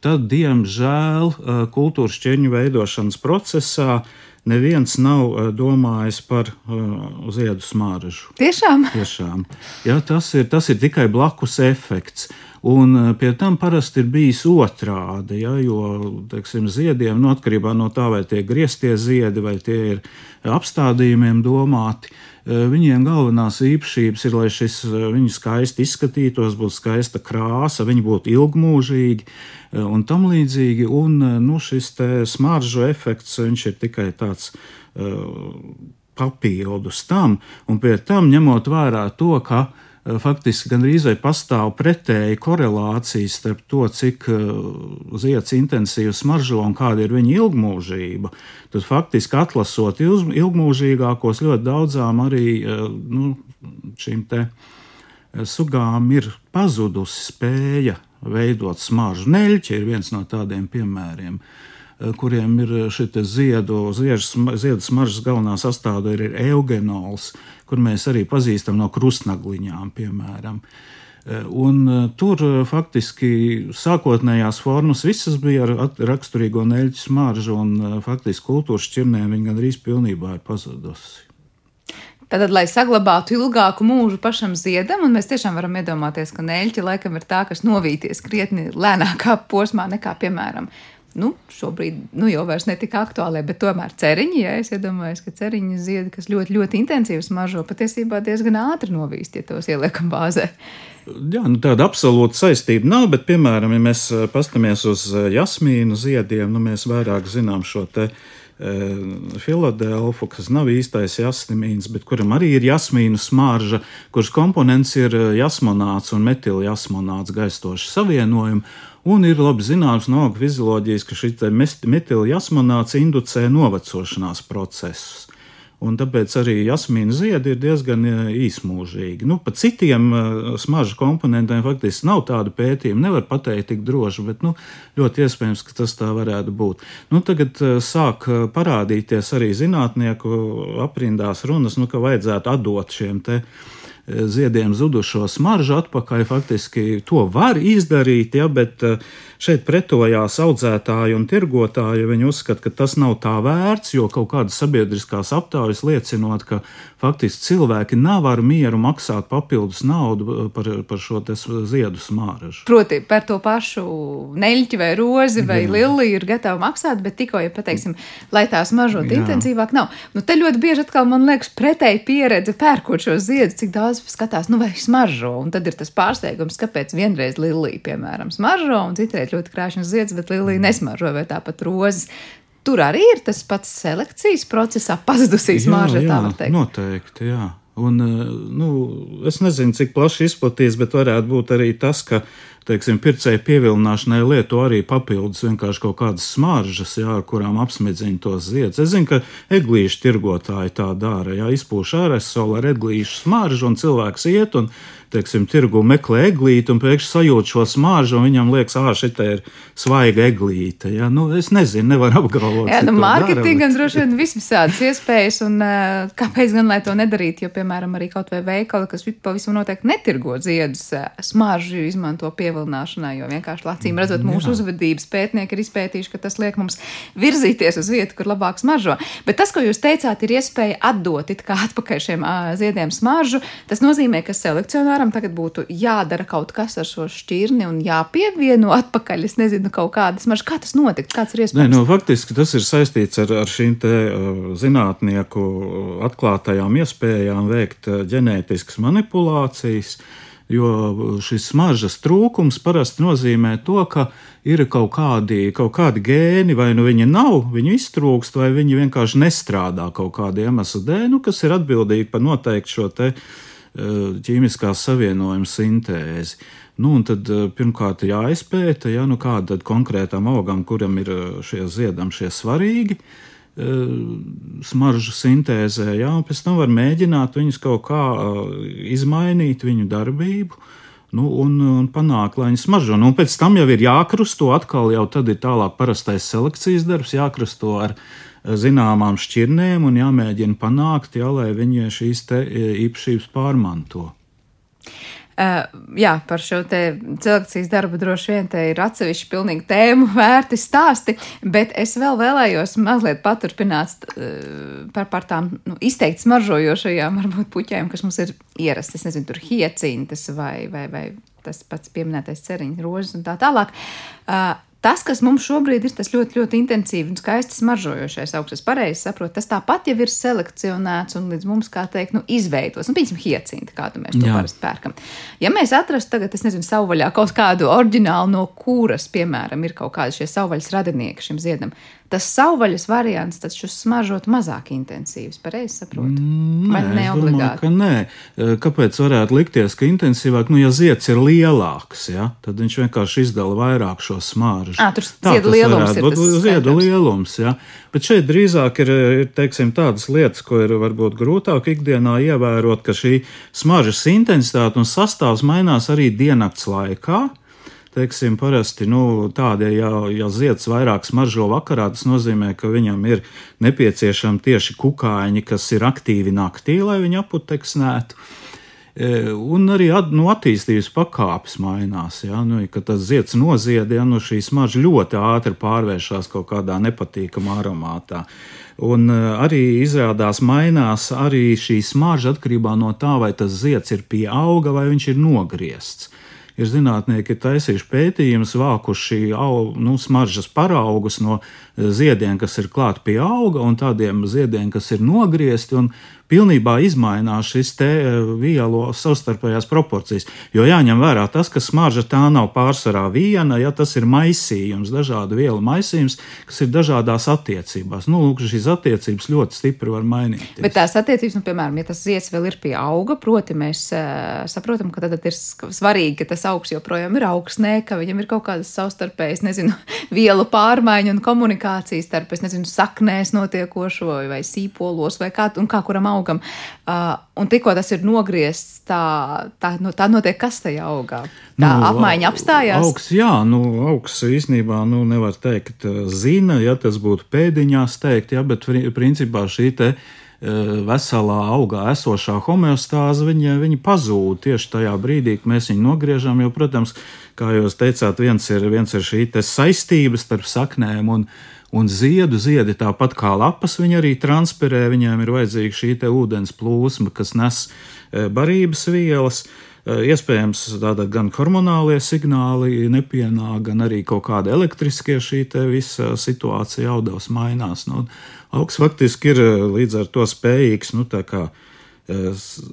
tad, diemžēl, kultūras šķirņu veidošanas procesā neviens nav eh, domājis par uh, ziedu smāržu. Tiešām? Tiešām. Jā, tas, ir, tas ir tikai blakus efekts. Un uh, pie tam parasti ir bijis otrādi, ja, jo teiksim, ziediem, no nu, atkarībā no tā, vai tie grieztie ziedi vai tie ir apstādījumiem domāti, viņiem galvenās īpašības ir, lai šis viņi skaisti izskatītos, būtu skaista krāsa, viņi būtu ilgmūžīgi Eh, un tam līdzīgi. Un eh, nu, šis smaržu efekts ir tikai tāds uh, papildus tam, un pie tam ņemot vērā to, ka uh, faktiski gandrīz vai pastāv pretēji korelācija starp to, cik uh, zieds intensīvi smaržo un kāda ir viņa ilgmūžība. Tad faktiski atlasot ilgmūžīgākos, ļoti daudzām arī nu, šīm te sugām ir pazudusi spēja veidot smaržu. Neļķi ir viens no tādiem piemēriem, eh, kuriem ir šī ziedu, ziedu smaržas galvenā sastāvdaļa ir eugenols, kur mēs arī pazīstam no krustnagliņām, piemēram. Eh, un eh, tur faktiski sākotnējās formas visas bija ar raksturīgo neļķu smaržu, un faktiski kultūras šķirnēm viņa gandrīz pilnībā ir pazudusi. Tātad, lai saglabātu ilgāku mūžu pašam ziedam, un mēs tiešām varam iedomāties, ka neļķi laikam ir tā, kas novīties krietni lēnākā posmā nekā, piemēram, nu, šobrīd nu, jau ne tik aktuāli, bet tomēr ceriņi, ja es iedomājos, ka ceriņi ziedi, kas ļoti, ļoti intensīvi smaržo, patiesībā diezgan ātri novīst, ja tos ieliekam bāzē. Jā, nu tāda absolūta saistība nav, bet, piemēram, ja mēs eh, paskatāmies uz eh, jasmīnu ziediem, nu, mēs vairāk zinām šo te Filadelfu, kas nav īstais jasmīns, bet kuram arī ir jasmīnu smarža, kuras komponents ir jasmonāts un metiljasmonāts gaistoši savienojumi. Un ir labi zināms no auga fizioloģijas, ka šī metiljasmonāts inducē novecošanās procesus un tāpēc arī jasmīna ziedi ir diezgan e, īsmūžīgi. Nu, par citiem e, smaržu komponentiem faktiski nav tādu pētījumu, nevar pateikt tik droši, bet nu, ļoti iespējams, ka tas tā varētu būt. Nu, tagad e, sāk parādīties arī zinātnieku aprindās runas, nu, ka vajadzētu atdot šiem te ziediem zudušo smaržu atpakaļ. Faktiski to var izdarīt, ja, bet uh, Šeit pretojās audzētāji un tirgotāji. Viņi uzskata, ka tas nav tā vērts, jo kaut kādas sabiedriskās aptaujas liecinot, ka faktiski cilvēki nav ar mieru maksāt papildus naudu uh, par, par šo ziedu smāražu. Proti, par to pašu neļķi vai rozi vai Jā. lili ir gatavi maksāt, bet tikko, ja pateiksim, lai tās mažot Jā. intensīvāk, nav. Nu, te ļoti bieži atkal man liekas pretēji pieredze pērkot šo ziedu, cik daudz skatās, nu vai smaržo, un tad ir tas pārsteigums, kāpēc vienreiz lilija, piemēram, smaržo, un citreiz šķiet ļoti krāšņas zieds, bet lilija mm. nesmaržo vai tāpat rozes. Tur arī ir tas pats selekcijas procesā pazudusīs mārža, tā var teikt. Noteikti, jā. Un, eh, nu, es nezinu, cik plaši izplatīts, bet varētu būt arī tas, ka teiksim, pircēju pievilināšanai lieto arī papildus vienkārši kaut kādas smaržas, jā, ar kurām apsmedzina tos ziedus. Es zinu, ka eglīšu tirgotāji tā dara, jā, izpūš ārēsolu ar eglīšu smaržu un cilvēks iet un teiksim, tirgu meklē eglīti un pēkšņi sajūt šo smāžu, un viņam liekas, ah, šī ir svaiga eglīte. Ja? Nu, es nezinu, nevaru apgalvot. Jā, nu, mārketingam droši vien visvisādas iespējas, un kāpēc gan lai to nedarītu, jo, piemēram, arī kaut vai veikali, kas pavisam noteikti netirgo ziedus, smāžu izmanto pievilināšanai, jo vienkārši acīm redzot mūsu Jā. uzvedības pētnieki ir izpētījuši, ka tas liek mums virzīties uz vietu, kur labāk smaržo. Bet tas, ko jūs teicāt, ir iespēja atdot it kā atpakaļ šiem ziediem smaržu, tas nozīmē, ka selekcionāri piemēram, tagad būtu jādara kaut kas ar šo šķirni un jāpievieno atpakaļ, es nezinu, kaut kādas mažas, kā tas notikt, kāds ir iespējams? Nē, nu, faktiski tas ir saistīts ar, ar šīm te uh, zinātnieku atklātajām iespējām veikt uh, ģenētiskas manipulācijas. Jo šis smaržas trūkums parasti nozīmē to, ka ir kaut kādi, kaut kādi gēni, vai nu viņi nav, viņi iztrūkst, vai viņi vienkārši nestrādā kaut kāda iemesla dēļ, nu, kas ir atbildīgi par noteikti šo te ķīmiskās savienojuma sintēzi. Nu, tad eh, pirmkārt jāizpēta, ja, nu, kāda konkrētam augam, kuram ir eh, šie ziedam šie svarīgi, smaržu sintēzē, jā, un pēc tam var mēģināt viņus kaut kā izmainīt, viņu darbību. Nu, un, un panākt, lai viņi smaržo. Nu, pēc tam jau ir jākrusto atkal, jau tad ir tālāk parastais selekcijas darbs, jākrusto ar viņa zināmām šķirnēm un jāmēģina panākt, jā, lai viņi šīs e, īpašības pārmanto. Uh, jā, par šo selekcijas darbu droši vien te ir atsevišķi pilnīgi tēmu vērti stāsti, bet es vēl vēlējos mazliet paturpināt uh, par, par tām nu, izteikti smaržojošajām, varbūt puķēm, kas mums ir ierastas, nezinu, tur hiecintas vai, vai, vai tas pats pieminētais ceriņš, rožas un tā tālāk. Uh, Tas, kas mums šobrīd ir tas ļoti, ļoti intensīvi un skaisti smaržojošais augsts, es pareizi saprotu, tas tāpat jau ir selekcionēts un līdz mums, kā teikt, nu, izveidots. Nu, piemēram, hiecinti, kādu mēs to Jā. parasti pērkam. Ja mēs atrastu tagad, es nezinu, savvaļā kaut kādu oriģinālu, no kuras, piemēram, ir kaut kādi šie savvaļas radinieki šim ziedam, tas savvaļas variants taču smaržot mazāk intensīvs. Pareizi saprotu? Mm, nē, ne obligāti? Domāju, nē. E, kāpēc varētu likties, ka intensīvāk, nu, ja zieds ir lielāks, ja, tad viņš vienkārši izdala vairāk šo smāržu. À, tur ziedu lielums ir tas ziedu lielums, ja. Bet šeit drīzāk ir, ir teiksim, tādas lietas, ko ir varbūt grūtāk ikdienā ievērot, ka šī smaržas intensitāte un sastāvs mainās arī diennakts laikā teiksim, parasti nu, tādi, ja, ja zieds vairāk smaržo vakarā, tas nozīmē, ka viņam ir nepieciešami tieši kukaiņi, kas ir aktīvi naktī, lai viņi aputeksnētu. E, un arī at, nu, attīstības pakāpes mainās. Ja, nu, kad tas zieds nozied, ja, nu, šī smarža ļoti ātri pārvēršas kaut kādā nepatīkamā aromātā. Un e, arī izrādās mainās arī šī smarža atkarībā no tā, vai tas zieds ir pie auga vai viņš ir nogriezts ir zinātnieki taisījuši pētījumus, vākuši au, nu, smaržas paraugus no ziediem, kas ir klāti pie auga, un tādiem ziediem, kas ir nogriezti. Un pilnībā izmainās šis te e, vielu savstarpējās proporcijas. Jo jāņem vērā tas, ka smarža tā nav pārsvarā viena, ja tas ir maisījums, dažādu vielu maisījums, kas ir dažādās attiecībās. Nu, lūk, šīs attiecības ļoti stipri var mainīties. Bet tās attiecības, nu, piemēram, ja tas zieds vēl ir pie auga, proti mēs uh, saprotam, ka tad ir svarīgi, ka tas augs joprojām ir augsnē, ka viņam ir kaut kādas savstarpējas, nezinu, (laughs) vielu pārmaiņu un komunikācijas starp, es nezinu, saknēs notiekošo vai sīpolos vai kā, un kā kuram augam. Uh, un tikko tas ir nogriezts, tā, tā, nu, tā notiek kas tajā augā. Tā nu, apmaiņa apstājās. Augs, jā, nu, augs īstenībā nu, nevar teikt zina, ja tas būtu pēdiņās teikt, ja, bet principā šī te veselā augā esošā homeostāze, viņa, viņa pazūd tieši tajā brīdī, kad mēs viņu nogriežam. Jo, protams, kā jūs teicāt, viens ir, viens ir šī saistība starp saknēm un, Un ziedu ziedi tāpat kā lapas, viņi arī transpirē, viņiem ir vajadzīga šī ūdens plūsma, kas nes e, barības vielas. E, iespējams, tāda gan hormonālie signāli nepienāk, gan arī kaut kāda elektriskie šī visa situācija audavs mainās. Nu, augs faktiski ir e, līdz ar to spējīgs, nu, tā kā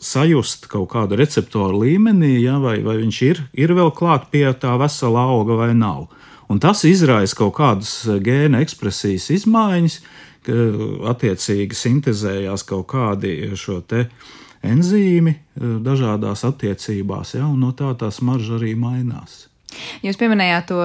sajust kaut kādu receptoru līmenī, ja, vai, vai viņš ir, ir vēl klāt pie tā vesela auga vai nav. Un tas izraisa kaut kādas eh, gēna ekspresijas izmaiņas, ka attiecīgi sintēzējās kaut kādi šo te enzīmi eh, dažādās attiecībās, ja, un no tā tā smarža arī mainās. Jūs pieminējāt to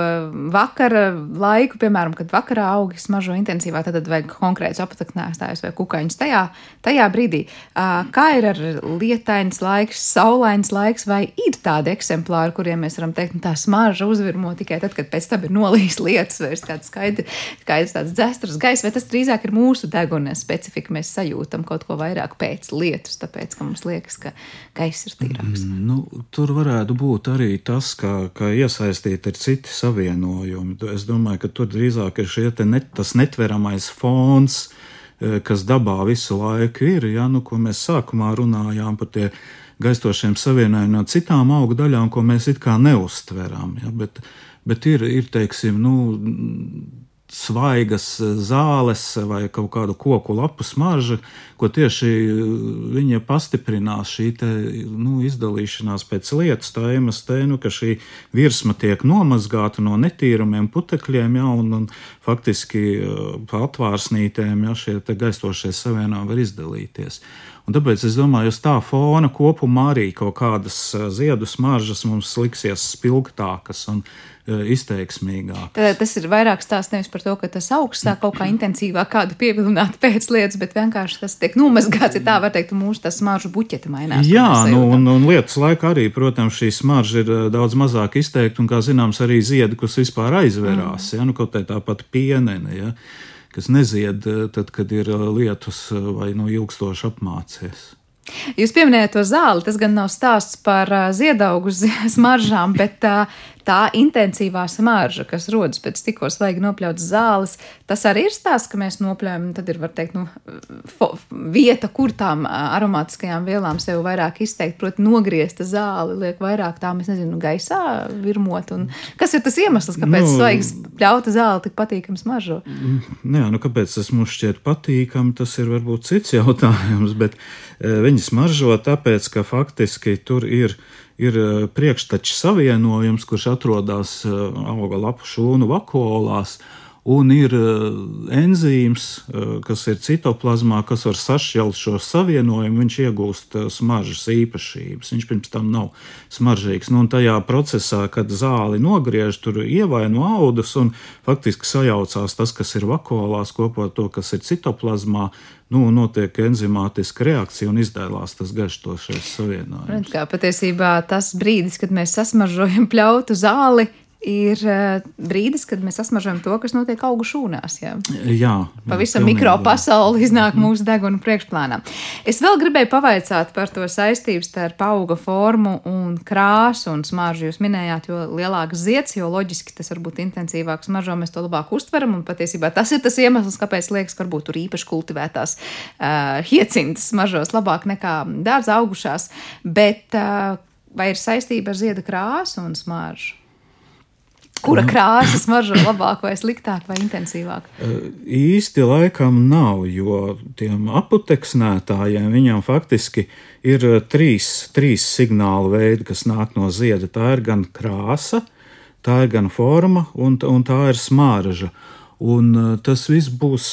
vakara laiku, piemēram, kad vakarā augi smaržo intensīvāk, tad vajag konkrēts apataknēstājs vai kukaiņus tajā, tajā brīdī. Kā ir ar lietains laiks, saulains laiks, vai ir tādi eksemplāri, kuriem mēs varam teikt, nu, tā smarža uzvirmo tikai tad, kad pēc tam ir nolīs lietas, vai ir kāds skaidrs, skaidrs tāds dzestras gaiss, vai tas drīzāk ir mūsu deguna specifika, mēs sajūtam kaut ko vairāk pēc lietus, tāpēc, ka mums liekas, ka gaiss ir tīrāks. Mm, nu, tur varētu būt arī tas, ka, ka ies iesaistīti ir citi savienojumi. Es domāju, ka tur drīzāk ir te net, tas netveramais fons, e, kas dabā visu laiku ir. Ja, nu, ko mēs sākumā runājām par tie gaistošiem savienojumiem no citām augu daļām, ko mēs it kā neustveram. Ja, bet, bet ir, ir teiksim, nu, svaigas zāles vai kaut kādu koku lapu smarža, ko tieši eh, viņa pastiprinās šī te, nu, izdalīšanās pēc lietas, tā iemesla, nu, ka šī virsma tiek nomazgāta no netīrumiem, putekļiem, ja, un, un faktiski pa atvārsnītēm ja, šie gaistošie savienojumi var izdalīties. Un tāpēc es domāju, uz tā fona kopumā arī kaut kādas ziedu smaržas mums liksies spilgtākas un uh, izteiksmīgākas. Tad tas ir vairāk stāsts nevis par to, ka tas augsts sāk kaut kā intensīvāk kādu pievilināt pēc lietas, bet vienkārši tas tiek nomazgāts, ja tā var teikt, mūsu tā smaržu buķeta mainās. Jā, nu, un, un lietas laikā arī, protams, šī smarža ir eh, daudz mazāk izteikta, un, kā zināms, arī ziedi, kas vispār aizverās, mm. ja, nu, kaut kā tāpat pienene. Ja kas nezied eh, tad, kad ir eh, lietus eh, vai nu ilgstoši apmācies. Jūs pieminējāt to zāli. Tas gan nav stāsts par ziedaugu (laughs) smaržām, bet tā intensīvā smarža, kas rodas pēc tikko svaigi nopļautas zāles, tas arī ir stāsts, ka mēs nopļaujam. Tad ir, var teikt, nu, fo, vieta, kur tām aromātiskajām vielām sev vairāk izteikt, proti, nogriezta zāle, liek vairāk tām, es nezinu, gaisā virmot. Un kas ir tas iemesls, kāpēc nu, svaigas pļauta zāle tik patīkami smaržo? Jā, nu kāpēc tas mums šķiet patīkami, tas ir varbūt cits (laughs) jautājums, bet viņi smaržo tāpēc, ka faktiski tur ir ir eh, priekšteču savienojums, kurš atrodas eh, auga lapu šūnu vakuolās, un ir eh, enzīms, kas ir citoplazmā, kas var sašķelt šo savienojumu, viņš iegūst smaržas īpašības. Viņš pirms tam nav smaržīgs. Nu, tajā procesā, kad zāli nogriež, tur ievaino audus un faktiski sajaucās tas, kas ir vakuolās, kopā ar to, kas ir citoplazmā, nu, notiek enzimātiska reakcija un izdēlās tas garšošais savienojums. Kā patiesībā tas brīdis, kad mēs sasmaržojam pļautu zāli, ir eh, brīdis, kad mēs sasmažojam to, kas notiek augu šūnās. Jā, jā pavisam mikro pasauli iznāk mūsu deguna priekšplānā. Es vēl gribēju pavaicāt par to saistību starp auga formu un krāsu un smaržu. Jūs minējāt, jo lielāks zieds, jo loģiski tas var būt intensīvāks smaržo, mēs to labāk uztveram. Un patiesībā tas ir tas iemesls, kāpēc liekas, ka varbūt tur īpaši kultivētās uh, hiecintas smaržos labāk nekā dārza augušās. Bet uh, vai ir saistība ar zieda krāsu un smaržu? Kura krāsa smaržo labāk, vai sliktāk, vai intensīvāk? (laughs) Īsti laikam nav, jo tiem aputeksnētājiem viņam faktiski ir trīs, trīs signālu veidi, kas nāk no zieda. Tā ir gan krāsa, tā ir gan forma, un, un tā ir smarža. Un tas viss būs,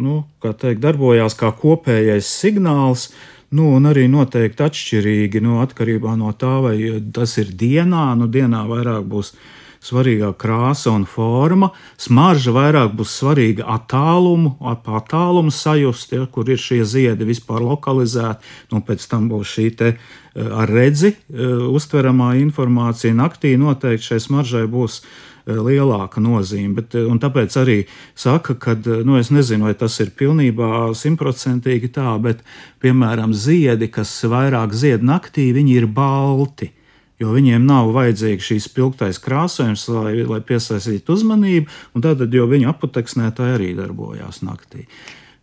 nu, kā teikt, darbojās kā kopējais signāls. Nu, un arī noteikti atšķirīgi nu, atkarībā no tā, vai tas ir dienā. Nu, dienā vairāk būs svarīgāk krāsa un forma. Smarža vairāk būs svarīga attālumu, ap attālumu sajust, ja, kur ir šie ziedi vispār lokalizēti. Un pēc tam būs šī te eh, ar redzi eh, uztveramā informācija. Naktī noteikti šai smaržai būs eh, lielāka nozīme. Bet, tāpēc arī saka, ka, nu, es nezinu, vai tas ir pilnībā simtprocentīgi tā, bet, piemēram, ziedi, kas vairāk zied naktī, viņi ir balti jo viņiem nav vajadzīgs šīs spilgtais krāsojums, lai, lai piesaistītu uzmanību, un tātad, jo viņa aputeksnētāji arī darbojās naktī.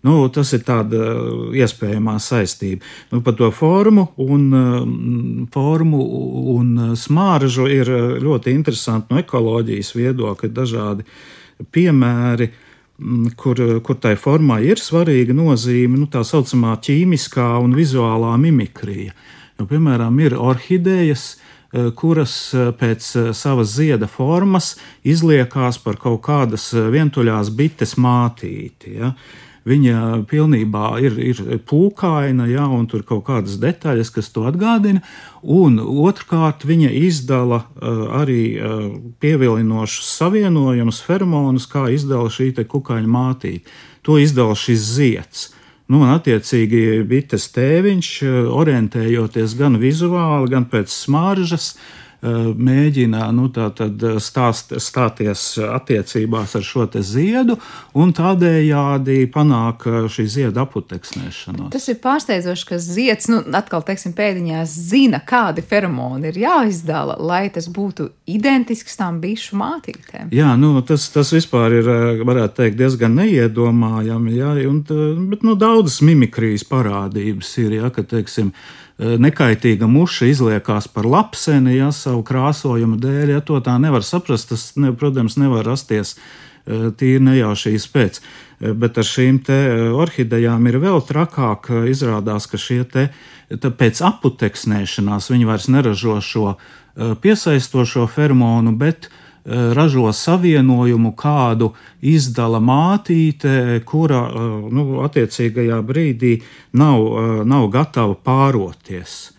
Nu, tas ir tāda iespējamā saistība. Nu, par to formu un, mm, formu un smāržu ir ļoti interesanti no ekoloģijas viedokļa dažādi piemēri mm, kur, kur tai formai ir svarīga nozīme, nu, tā saucamā ķīmiskā un vizuālā mimikrija. Nu, piemēram, ir orhidejas, Eh, kuras eh, pēc eh, savas zieda formas izliekās par kaut kādas vientuļās bites mātīti. Ja? viņa pilnībā ir, ir pūkaina, ja, un tur kaut kādas detaļas, kas to atgādina. Un otrkārt, viņa izdala uh, arī uh, pievilinošus savienojumus, feromonus, kā izdala šī kukaiņa mātīte. To izdala šis zieds. Nu, un, attiecīgi, bites tēviņš, orientējoties gan vizuāli, gan pēc smaržas, uh, Eh, mēģina nu, eh, stāst, stāties attiecībās ar šo ziedu un tādējādi panāk eh, šī zieda aputeksnēšanos. Tas ir pārsteidzoši, ka zieds, nu, atkal, teiksim, pēdiņās zina, kādi feromoni ir jāizdala, lai tas būtu identisks tām bišu mātītēm. Jā, nu, tas, tas vispār ir, varētu teikt, diezgan neiedomājami, jā, un, bet nu, daudzas mimikrijas parādības ir, jā, ka, teiksim, Eh, nekaitīga muša izliekās par lapseni, ja savu krāsojumu dēļ, ja to tā nevar saprast, tas, ne, protams, nevar rasties eh, tīri nejaušīs pēc. Eh, bet ar šīm orhidejām ir vēl trakāk. Izrādās, ka šie te pēc aputeksnēšanās viņi vairs neražo šo piesaistošo fermonu, bet uh, Eh, ražo savienojumu, kādu izdala mātīte, kura eh, nu, attiecīgajā brīdī nav, eh, nav gatava pāroties.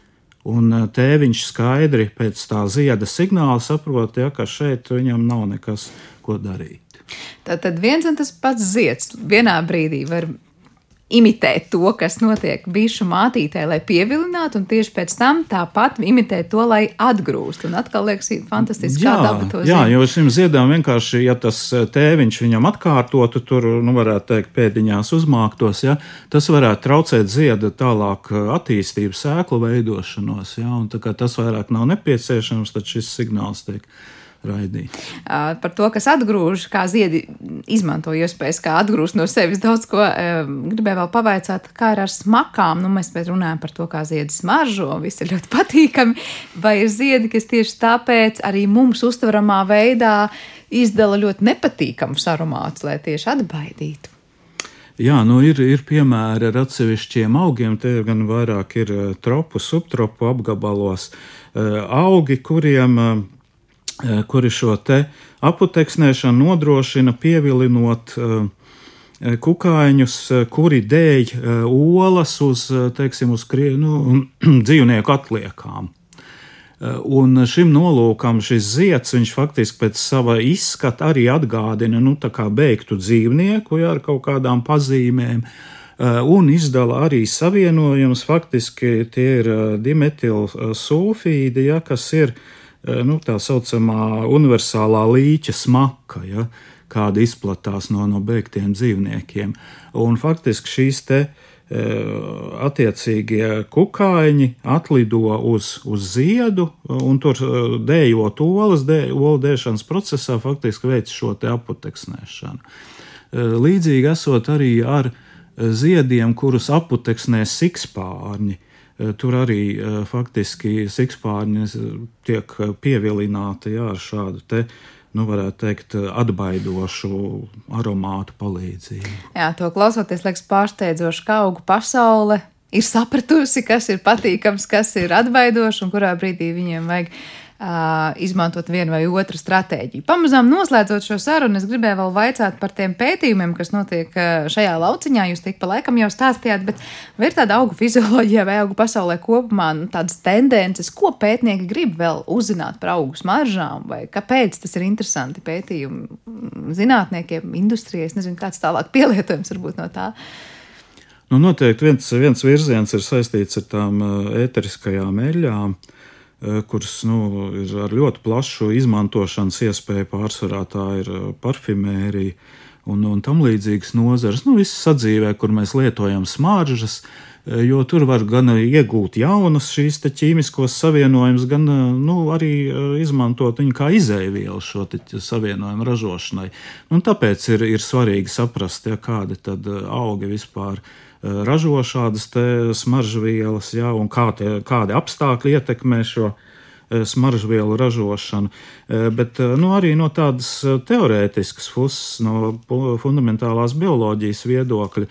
Un tēviņš skaidri pēc tā zieda signāla saprot, ja, ka šeit viņam nav nekas, ko darīt. Tad viens un tas pats zieds vienā brīdī var imitēt to, kas notiek bišu mātītē, lai pievilinātu, un tieši pēc tam tāpat imitēt to, lai atgrūst. Un atkal liekas, fantastiski, kā daba to zina. Jā, jo šim ziedām vienkārši, ja tas eh, tēviņš viņam atkārtotu, tur, nu, varētu teikt, pēdiņās uzmāktos, ja, tas varētu traucēt zieda tālāk eh, attīstību, sēklu veidošanos, ja, un tā kā tas vairāk nav nepieciešams, tad šis signāls tiek raidīt. Par to, kas atgrūž, kā ziedi izmanto iespējas, kā atgrūst no sevis daudz ko. Gribēju vēl pavaicāt, kā ir ar smakām. Nu, mēs runājam par to, kā ziedi smaržo, viss ir ļoti (laughs) patīkami. Vai ir ziedi, kas tieši tāpēc arī mums uztveramā veidā izdala ļoti nepatīkamus aromātus, lai tieši atbaidītu? Jā, nu ir, ir piemēri ar atsevišķiem augiem. Te gan vairāk ir tropu, subtropu apgabalos augi, kuriem kuri šo te aputeksnēšanu nodrošina, pievilinot eh, kukaiņus, eh, kuri dēļ olas uz, teiksim, uz nu, (clears throat) dzīvnieku atliekām. Un šim nolūkam šis zieds, viņš faktiski pēc sava izskata arī atgādina nu, beigtu dzīvnieku ja, ar kaut kādām pazīmēm, un izdala arī savienojumus. Faktiski tie ir dimetilsulfīdi, ja, kas ir uh, Eh, nu, tā saucamā universālā līķa smaka, ja, kāda izplatās no, no beigtiem dzīvniekiem. Un faktiski šīs te eh, attiecīgie kukaiņi atlido uz, uz ziedu, un tur eh, dējot olas, dē, olu dēšanas procesā faktiski veic šo te aputeksnēšanu. Līdzīgi esot arī ar ziediem, kurus aputeksnē sikspārņi. Eh, tur arī eh, faktiski sikspārņi tiek pievilināti jā, ar šādu te, nu, varētu teikt, atbaidošu aromātu palīdzību. Jā, to klausoties, liekas pārsteidzoši, kā augu pasaule ir sapratusi, kas ir patīkams, kas ir atbaidošs un kurā brīdī viņiem vajag izmantot vienu vai otru stratēģiju. Pamazām noslēdzot šo sarunu, es gribēju vēl vaicāt par tiem pētījumiem, kas notiek šajā lauciņā. Jūs tik pa laikam jau stāstījāt, bet vai ir tāda augu fizioloģija vai augu pasaulē kopumā nu, tādas tendences, ko pētnieki grib vēl uzzināt par augu smaržām, vai kāpēc tas ir interesanti pētījumi zinātniekiem, industrijai? Es nezinu, kāds tālāk pielietojums varbūt no tā. Nu, noteikti viens, viens virziens ir saistīts ar tām ēteriskajām eļļām. Uh, kuras nu, ir ar ļoti plašu izmantošanas iespēju. Pārsvarā tā ir eh, parfimērija un, un tam līdzīgas nozares. Nu, viss sadzīvē, kur mēs lietojam smaržas, eh, jo tur var gan iegūt jaunas šīs ķīmiskos savienojumus, gan nu, arī izmantot viņu kā izēvielu šo savienojumu ražošanai. Un tāpēc ir, ir svarīgi saprast, ja, kādi tad augi vispār ir ražo šādas smaržvielas, ja, un kā tie, kādi apstākļi ietekmē šo e, smaržvielu ražošanu. E, bet nu, arī no tādas teorētiskas puses, no fundamentālās bioloģijas viedokļa,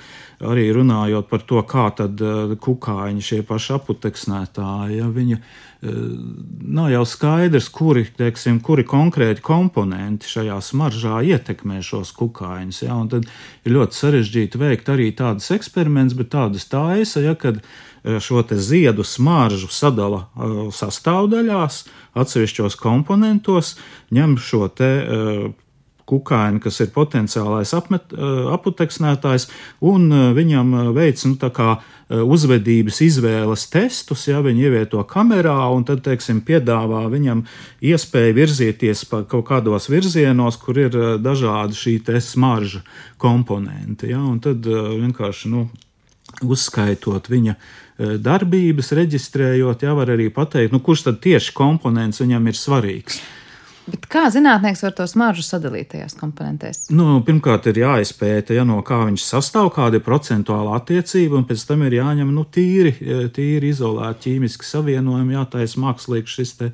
arī runājot par to, kā tad kukaiņi, šie paši aputeksnētāji, ja viņi nav jau skaidrs, kuri, teiksim, kuri konkrēti komponenti šajā smaržā ietekmē šos kukaiņus. Ja? Un tad ir ļoti sarežģīti veikt arī tādas eksperimentus, bet tādas taisa, ja, kad šo ziedu smaržu sadala sastāvdaļās, atsevišķos komponentos, ņem šo te kukaiņu, kas ir potenciālais apmet, aputeksnētājs, un viņam veic nu, uzvedības izvēles testus, ja viņi ievieto kamerā, un tad, teiksim, piedāvā viņam iespēju virzīties pa kaut kādos virzienos, kur ir dažādi šī smarža komponenti. Ja, un tad vienkārši nu, uzskaitot viņa darbības, reģistrējot, jau var arī pateikt, nu, kurš tad tieši komponents viņam ir svarīgs. Bet kā zinātnieks var to smaržu sadalīt tajās komponentēs? Nu, pirmkārt, ir jāizpēta, ja no kā viņš sastāv, kāda ir procentuāla attiecība, un pēc tam ir jāņem nu, tīri, tīri izolēti ķīmiski savienojumi, jātaisa mākslīgs šis te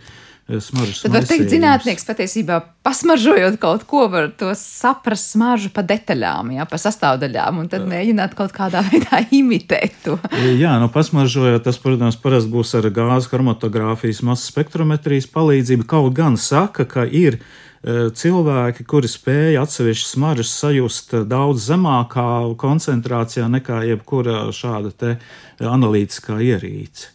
smaržas. Tad var teikt, zinātnieks patiesībā pasmaržojot kaut ko, var to saprast smaržu pa detaļām, jā, pa sastāvdaļām, un tad mēģināt kaut kādā (laughs) veidā imitēt to. jā, nu pasmaržojot, tas, protams, parasti būs ar gāzes chromatogrāfijas masas spektrometrijas palīdzību. Kaut gan saka, ka ir cilvēki, kuri spēja atsevišķas smaržas sajust daudz zemākā koncentrācijā nekā jebkura šāda analītiskā ierīce.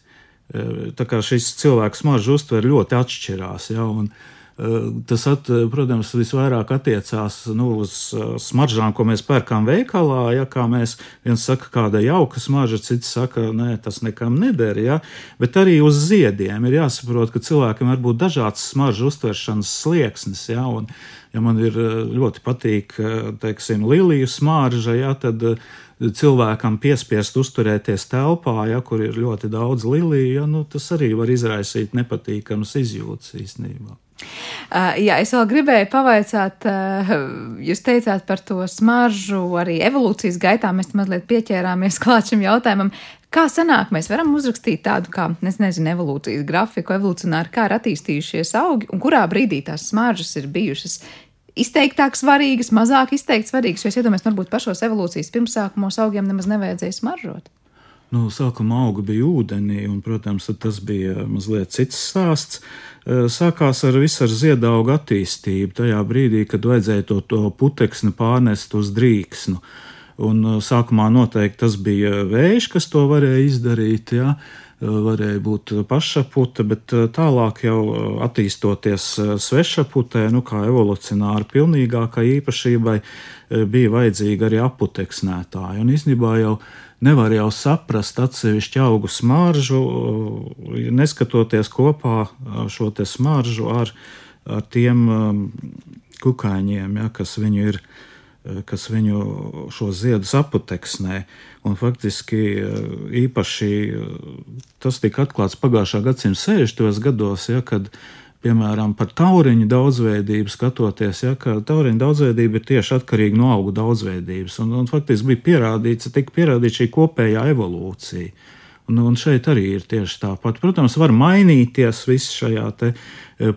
Tā kā šis cilvēks smaržu uztver ļoti atšķirās. Ja, un, Tas, at, protams, visvairāk attiecās nu, uz smaržām, ko mēs pērkam veikalā. Ja, kā mēs viens saka, kāda jauka smarža, cits saka, nē, tas nekam neder. Ja, bet arī uz ziediem ir jāsaprot, ka cilvēkam var būt dažāds smaržu uztveršanas slieksnis. Ja, un, ja man ir ļoti patīk, teiksim, liliju smarža, ja, tad cilvēkam piespiest uzturēties telpā, ja, kur ir ļoti daudz liliju, ja, nu, tas arī var izraisīt nepatīkamas izjūtas īstenībā. Uh, jā, es vēl gribēju pavaicāt, uh, jūs teicāt par to smaržu, arī evolūcijas gaitā mēs mazliet pieķērāmies (laughs) klāt šim jautājumam. Kā sanāk, mēs varam uzrakstīt tādu, kā, es nezinu, evolūcijas grafiku, evolūcionāri, kā ir attīstījušies augi un kurā brīdī tās smaržas ir bijušas izteiktāk svarīgas, mazāk izteikti svarīgas. Jo es iedomājos, varbūt pašos evolūcijas pirmsākumos augiem nemaz nevajadzēja smaržot. Nu, sākumā auga bija ūdenī, un, protams, tas bija mazliet cits stāsts. Sākās ar visu ar ziedaugu attīstību, tajā brīdī, kad vajadzēja to, to putekšni pārnest uz drīksnu. Un sākumā noteikti tas bija vējš, kas to varēja izdarīt. Ja? Varēja būt pašapute, bet tālāk jau attīstoties svešaputē, nu kā evolucionāri pilnīgākai īpašībai, bija vajadzīga arī aputeksnētāja. Un īstenībā jau nevar jau saprast atsevišķu augu smaržu, neskatoties kopā šo te smaržu ar, ar tiem kukaiņiem, ja, kas viņu ir kas viņu šo ziedus aputeksnē. Un faktiski īpaši tas tika atklāts pagājušā gadsimta 60. gados, ja, kad piemēram par tauriņu daudzveidību skatoties, ja, ka tauriņu daudzveidība ir tieši atkarīga no augu daudzveidības. Un, un faktiski bija pierādīts, tika pierādīta šī kopējā evolūcija. Un, un šeit arī ir tieši tāpat. Protams, var mainīties viss šajā E,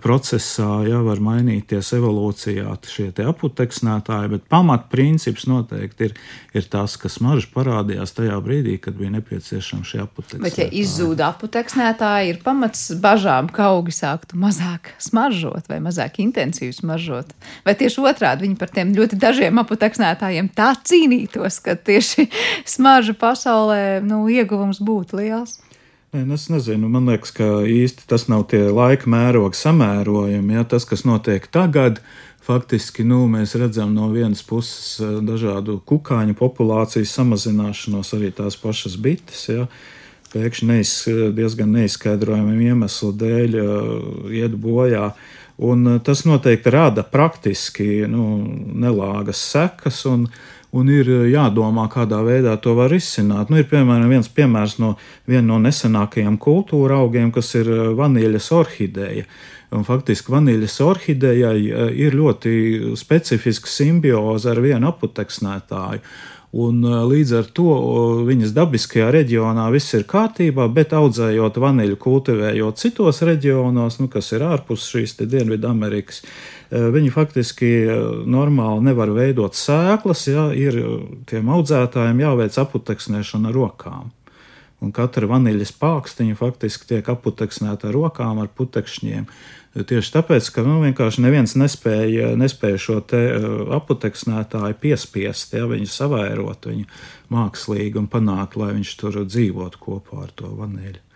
procesā, ja var mainīties evolūcijā šie aputeksnētāji, bet pamatprincips noteikti ir, ir tas, ka smarža parādījās tajā brīdī, kad bija nepieciešama šī aputeksnētāja. Bet, ja izzūd aputeksnētāji, ir pamats bažām, ka augi sāktu mazāk smaržot vai mazāk intensīvi smaržot. Vai tieši otrādi viņi par tiem ļoti dažiem aputeksnētājiem tā cīnītos, ka tieši (laughs) smarža pasaulē nu, ieguvums būtu liels? Nu, es nezinu, man liekas, ka īsti tas nav tie laika mēroga samērojumi. Ja, tas, kas notiek tagad, faktiski nu, mēs redzam no vienas puses eh, dažādu kukaiņu populācijas samazināšanos, arī tās pašas bites. Ja, pēkšņi neiz, diezgan neizskaidrojamiem iemeslu dēļ uh, iet bojā. Un uh, tas noteikti rada praktiski nu, nelāgas sekas. Un, un ir eh, jādomā, kādā veidā to var izsināt. Nu, ir piemēram viens piemērs no viena no nesenākajiem kultūra augiem, kas ir eh, vaniļas orhideja. Un faktiski vaniļas orhidejai eh, ir ļoti specifiska simbioze ar vienu aputeksnētāju. Un, līdz ar to viņas dabiskajā reģionā viss ir kārtībā, bet audzējot vaniļu, kultivējot citos reģionos, nu, kas ir ārpus šīs Dienvidamerikas, viņi faktiski normāli nevar veidot sēklas, ja ir tiem audzētājiem jāveic aputeksnēšana rokām. Un katra vaniļas pākstiņa faktiski tiek aputeksnēta ar rokām, ar putekšņiem. Tieši tāpēc, ka nu, vienkārši neviens nespēja, nespēja šo te uh, aputeksnētāju piespiest, ja viņu savairot viņu mākslīgi un panākt, lai viņš tur dzīvotu kopā ar to vaniļu.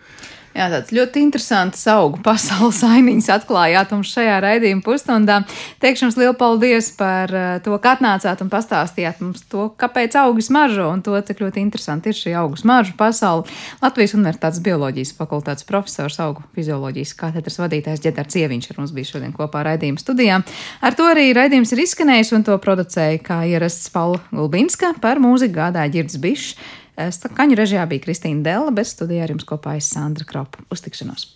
Jā, tāds ļoti interesants augu pasaules ainiņas atklājāt mums šajā raidījuma pusstundā. Teikšu jums lielu paldies par eh, to, ka atnācāt un pastāstījāt mums to, kāpēc augu smaržo un to, cik ļoti interesanti ir šī augu smaržu pasaule. Latvijas Universitātes bioloģijas fakultātes profesors, augu fizioloģijas katedras vadītājs Ģedars Ieviņš ar mums bija šodien kopā raidījuma studijā. Ar to arī raidījums ir izskanējis un to producēja kā ierasts Paula Gulbinska par mūziku gādāja Girds Bišs. Skaņu režijā bija Kristīna Dela, bet studijā ar jums kopā ir Sandra Kropa. Uz tikšanos!